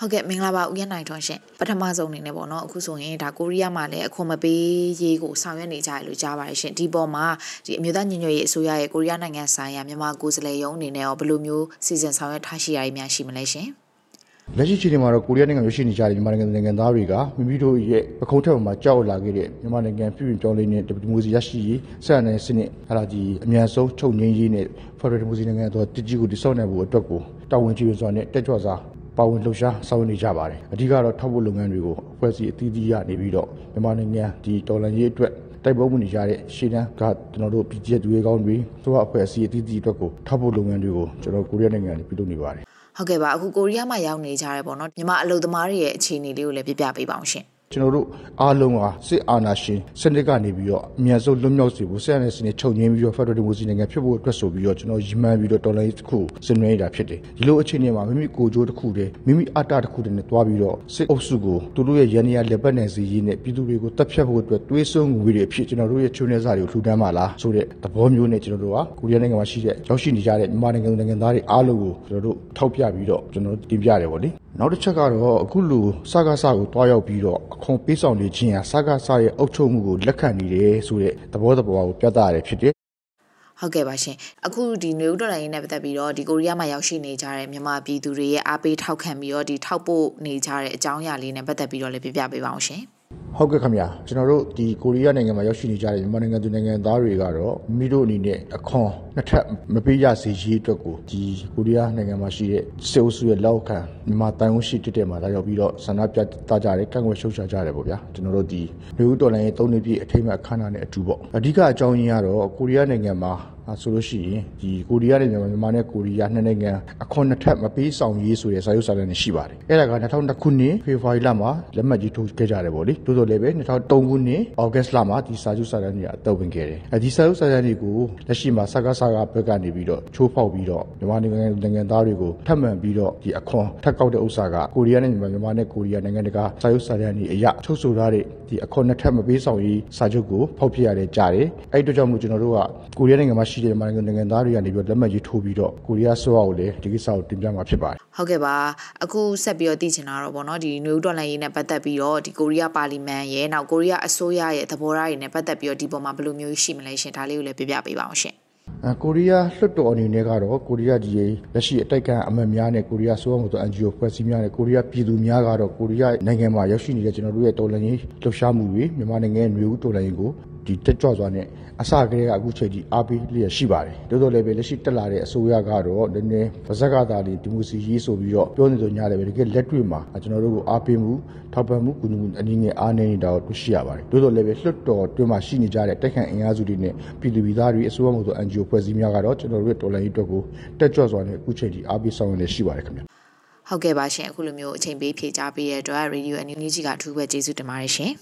ဟုတ်ကဲ့မင်္ဂလာပါဦးရနိုင်ထွန်းရှင်ပထမဆုံးအနေနဲ့ပေါ့နော်အခုဆိုရင်ဒါကိုရီးယားမှာလည်းအခွန်မပေးရေးကိုဆောင်ရွက်နေကြရလို့ကြားပါတယ်ရှင်ဒီပေါ်မှာဒီအမျိုးသားညီညွတ်ရေးအစိုးရရဲ့ကိုရီးယားနိုင်ငံဆိုင်ရာမြန်မာကိုယ်စားလှယ်ရုံးအနေနဲ့ရောဘယ်လိုမျိုးစီစဉ်ဆောင်ရွက်ထားရှိရည်များရှိမလဲရှင်လက်ရှိချိန်မှာတော့ကိုရီးယားနိုင်ငံရောက်ရှိနေကြတဲ့မြန်မာနိုင်ငံနိုင်ငံသားတွေကမိမိတို့ရဲ့ပခုံးထက်မှာကြောက်လာခဲ့တဲ့မြန်မာနိုင်ငံပြည်ပြင်ပြောင်းလဲနေတဲ့ဒီမိုစီရရှိရေးဆက်အနေစနစ်ဟာလာဒီအမြန်ဆုံးချုပ်ငြိမ်းရေးနဲ့ Federal Democracy နိုင်ငံတော်တကြီးကိုတိစောက်နိုင်ဖို့အတွက်ကိုတာဝန်ကြီးစွာနဲ့တက်ကြွစွာ ပါဝင်လှုပ်ရှားဆောင်ရွက်နေကြပါတယ်အဓိကတော့ထောက်ပို့လုပ်ငန်းတွေကိုအဖွဲ့အစည်းအသီးသီးရနေပြီးတော့မြန်မာနိုင်ငံဒီတော်လှန်ရေးအတွက်တိုက်ပွဲဝင်နေကြတဲ့ရှေ့တန်းကကျွန်တော်တို့ PGF တွေကောင်းတွေသူ့အဖွဲ့အစည်းအသီးသီးအတွက်ကိုထောက်ပို့လုပ်ငန်းတွေကိုကျွန်တော်ကိုရီးယားနိုင်ငံကနေပြုလုပ်နေပါတယ်ဟုတ်ကဲ့ပါအခုကိုရီးယားမှာရောက်နေကြရဲပေါ့နော်မြန်မာအလုပ်သမားတွေရဲ့အခြေအနေလေးကိုလည်းပြပြပေးပါအောင်ရှင် ကျွန်တော်တို့အားလုံးဟာစစ်အာဏာရှင်စနစ်ကနေပြီးတော့အမြန်ဆုံးလွတ်မြောက်စေဖို့ဆက်ရတဲ့စနစ်ချုပ်ငင်းပြီးတော့ Federal Democracy နိုင်ငံဖြစ်ဖို့အတွက်ဆိုပြီးတော့ကျွန်တော်ရည်မှန်းပြီးတော့တော်လိုင်းတစ်ခုဆင်နွှဲနေတာဖြစ်တယ်ဒီလိုအခြေအနေမှာမိမိကိုကြိုးတစ်ခုတည်းမိမိအတ္တတစ်ခုတည်းနဲ့တွားပြီးတော့စစ်အုပ်စုကိုသူတို့ရဲ့ရန်ရလက်ပတ်နိုင်စီရေးနဲ့ပြည်သူတွေကိုတပ်ဖြတ်ဖို့အတွက်တွေးဆုံငွေတွေအဖြစ်ကျွန်တော်တို့ရဲ့ချုံနေစားတွေကိုလှူဒန်းပါလားဆိုတဲ့သဘောမျိုးနဲ့ကျွန်တော်တို့ကကိုရီးယားနိုင်ငံမှာရှိတဲ့ရောက်ရှိနေကြတဲ့မြန်မာနိုင်ငံနိုင်ငံသားတွေအားလုံးကိုကျွန်တော်တို့ထောက်ပြပြီးတော့ကျွန်တော်တို့တင်ပြတယ်ပေါ့လေ နောက်တစ်ချက်ကတော့အခုလူစကားစကိုတွားရောက်ပြီးတော့အခွန်ပေးဆောင်နေခြင်းဟာစကားစရဲ့အုပ်ချုပ်မှုကိုလက်ခံနေတယ်ဆိုတဲ့သဘောတဘာကိုပြသရတယ်ဖြစ်တယ်ဟုတ်ကဲ့ပါရှင်အခုဒီနွေဦးတော်လိုင်းနဲ့ပတ်သက်ပြီးတော့ဒီကိုရီးယားမှာရောက်ရှိနေကြတဲ့မြန်မာပြည်သူတွေရဲ့အားပေးထောက်ခံပြီးတော့ဒီထောက်ပို့နေကြတဲ့အကြောင်းအရာလေးနဲ့ပတ်သက်ပြီးတော့လည်းပြပြပေးပါအောင်ရှင် ဟုတ်ကဲ့ခင်ဗျာကျွန်တော်တို့ဒီကိုရီးယားနိုင်ငံမှာရောက်ရှိနေကြတဲ့မြန်မာနိုင်ငံသူနိုင်ငံသားတွေကတော့မိတို့အနေနဲ့အခွန်နှစ်ထပ်မပေးရစေရေးအတွက်ကိုဒီကိုရီးယားနိုင်ငံမှာရှိတဲ့စေအုပ်စုရဲ့လောက်ခံမြန်မာတိုင်ဝန်းရှိတက်တဲ့မှာလာရောက်ပြီးတော့ဆန္ဒပြတာကြတယ်ကန့်ကွက်ရှုတ်ချကြတယ်ပေါ့ဗျာကျွန်တော်တို့ဒီလူဦးတော်လိုင်းရဲ့၃နှစ်ပြည့်အထိမ်းအမှတ်အခမ်းအနားနဲ့အတူပေါ့အဓိကအကြောင်းရင်းကတော့ကိုရီးယားနိုင်ငံမှာ ဆိုလို့ရှိရင်ဒီကိုရီးယားနဲ့မြန်မာမြန်မာနဲ့ကိုရီးယားနှစ်နိုင်ငံအခွန်နှစ်ထပ်မပေးဆောင်ရေးဆိုတဲ့စာရုပ်စာတမ်းတွေရှိပါတယ်အဲ့ဒါက2002ခုနှစ်ဖေဖော်ဝါရီလမှာလက်မှတ်ကြီးထိုးခဲ့ကြတယ်ပေါ့လေတိုးတိုးလည်းပဲ2003ခုနှစ်ဩဂတ်လမှာဒီစာချုပ်စာတမ်းတွေအသက်ဝင်ခဲ့တယ်အဲဒီစာချုပ်စာတမ်းတွေကိုလက်ရှိမှာစကားစကားဘက်ကနေပြီးတော့ချိုးဖောက်ပြီးတော့မြန်မာနိုင်ငံနိုင်ငံသားတွေကိုထပ်မံပြီးတော့ဒီအခွန်ထပ်ကောက်တဲ့ဥစ္စာကကိုရီးယားနဲ့မြန်မာမြန်မာနဲ့ကိုရီးယားနိုင်ငံတကာစာချုပ်စာတမ်းတွေအရချုပ်ဆိုထားတဲ့ဒီအခွန်နှစ်ထပ်မပေးဆောင်ရေးစာချုပ်ကိုဖောက်ပြရတဲ့ကြားတယ်အဲ့ဒီတော့ကြောင့်မို့ကျွန်တော်တို့ကကိုရီးယားနိုင်ငံမှာရှိတဲ့မြန်မာနိုင်ငံသားတွေကနေပြီးတော့လက်မှတ်ရေးထိုးပြီးတော့ကိုရီးယားဆိုအကိုလည်းဒီကိစ္စကိုတင်ပြမှာဖြစ်ပါတယ်ဟုတ်ကဲ့ပါအခုဆက်ပြီးတော့သိချင်တာတော့ဗောနော်ဒီနွေဦးတော်လှန်ရေးနဲ့ပတ်သက်ပြီးတော့ဒီကိုရီးယားပါလီမန်ရဲ့နောက်ကိုရီးယားအစိုးရရဲ့သဘောထားတွေနဲ့ပတ်သက်ပြီးတော့ဒီပေါ်မှာဘယ်လိုမျိုးရှိမလဲရှင်ဒါလေးကိုလည်းပြပြပေးပါအောင်ရှင်ကိုရီးယားလွှတ်တော်အနေနဲ့ကတော့ကိုရီးယားဒီလက်ရှိအတိုက်ခံအမတ်များနဲ့ကိုရီးယားဆိုးမှုဆို NGO ဖွဲ့စည်းများနဲ့ကိုရီးယားပြည်သူများကတော့ကိုရီးယားနိုင်ငံမှာရောက်ရှိနေတဲ့ကျွန်တော်တို့ရဲ့တော်လှန်ရေးလှုပ်ရှားမှုတွေမြန်မာနိုင်ငံရဲ့မျိုးဦးတော်လှန်ရေးကို ဒီတက်ကြွစွာနဲ့အစကတည်းကအခုချိန်ထိအားပေးလျက်ရှိပါတယ်တိုးတိုးလည်းပဲလက်ရှိတက်လာတဲ့အစိုးရကတော့နည်းနည်းဗဇက်ကသာလေးဒီမိုစီရေးဆိုပြီးတော့ပြောနေကြညာလည်းပဲတကယ်လက်တွေ့မှာကျွန်တော်တို့ကိုအားပေးမှုထောက်ပံ့မှုကုညီမှုအနည်းငယ်အားနည်းနေတာကိုတွေ့ရှိရပါတယ်တိုးတိုးလည်းပဲလွှတ်တော်တွင်းမှာရှိနေကြတဲ့တက်ခန့်အင်အားစုတွေနဲ့ပြည်သူပြည်သားတွေအစိုးရမှုဆို NGO ဖွဲ့စည်းများကတော့ကျွန်တော်တို့ရဲ့တော်လှန်ရေးအတွက်ကိုတက်ကြွစွာနဲ့အခုချိန်ထိအားပေးဆောင်ရွက်နေရှိပါတယ်ခင်ဗျဟုတ်ကဲ့ပါရှင်အခုလိုမျိုးအချိန်ပေးဖြေကြားပေးတဲ့အတွက် Radio NUG ကအထူးပဲကျေးဇူးတင်ပါတယ်ရှင်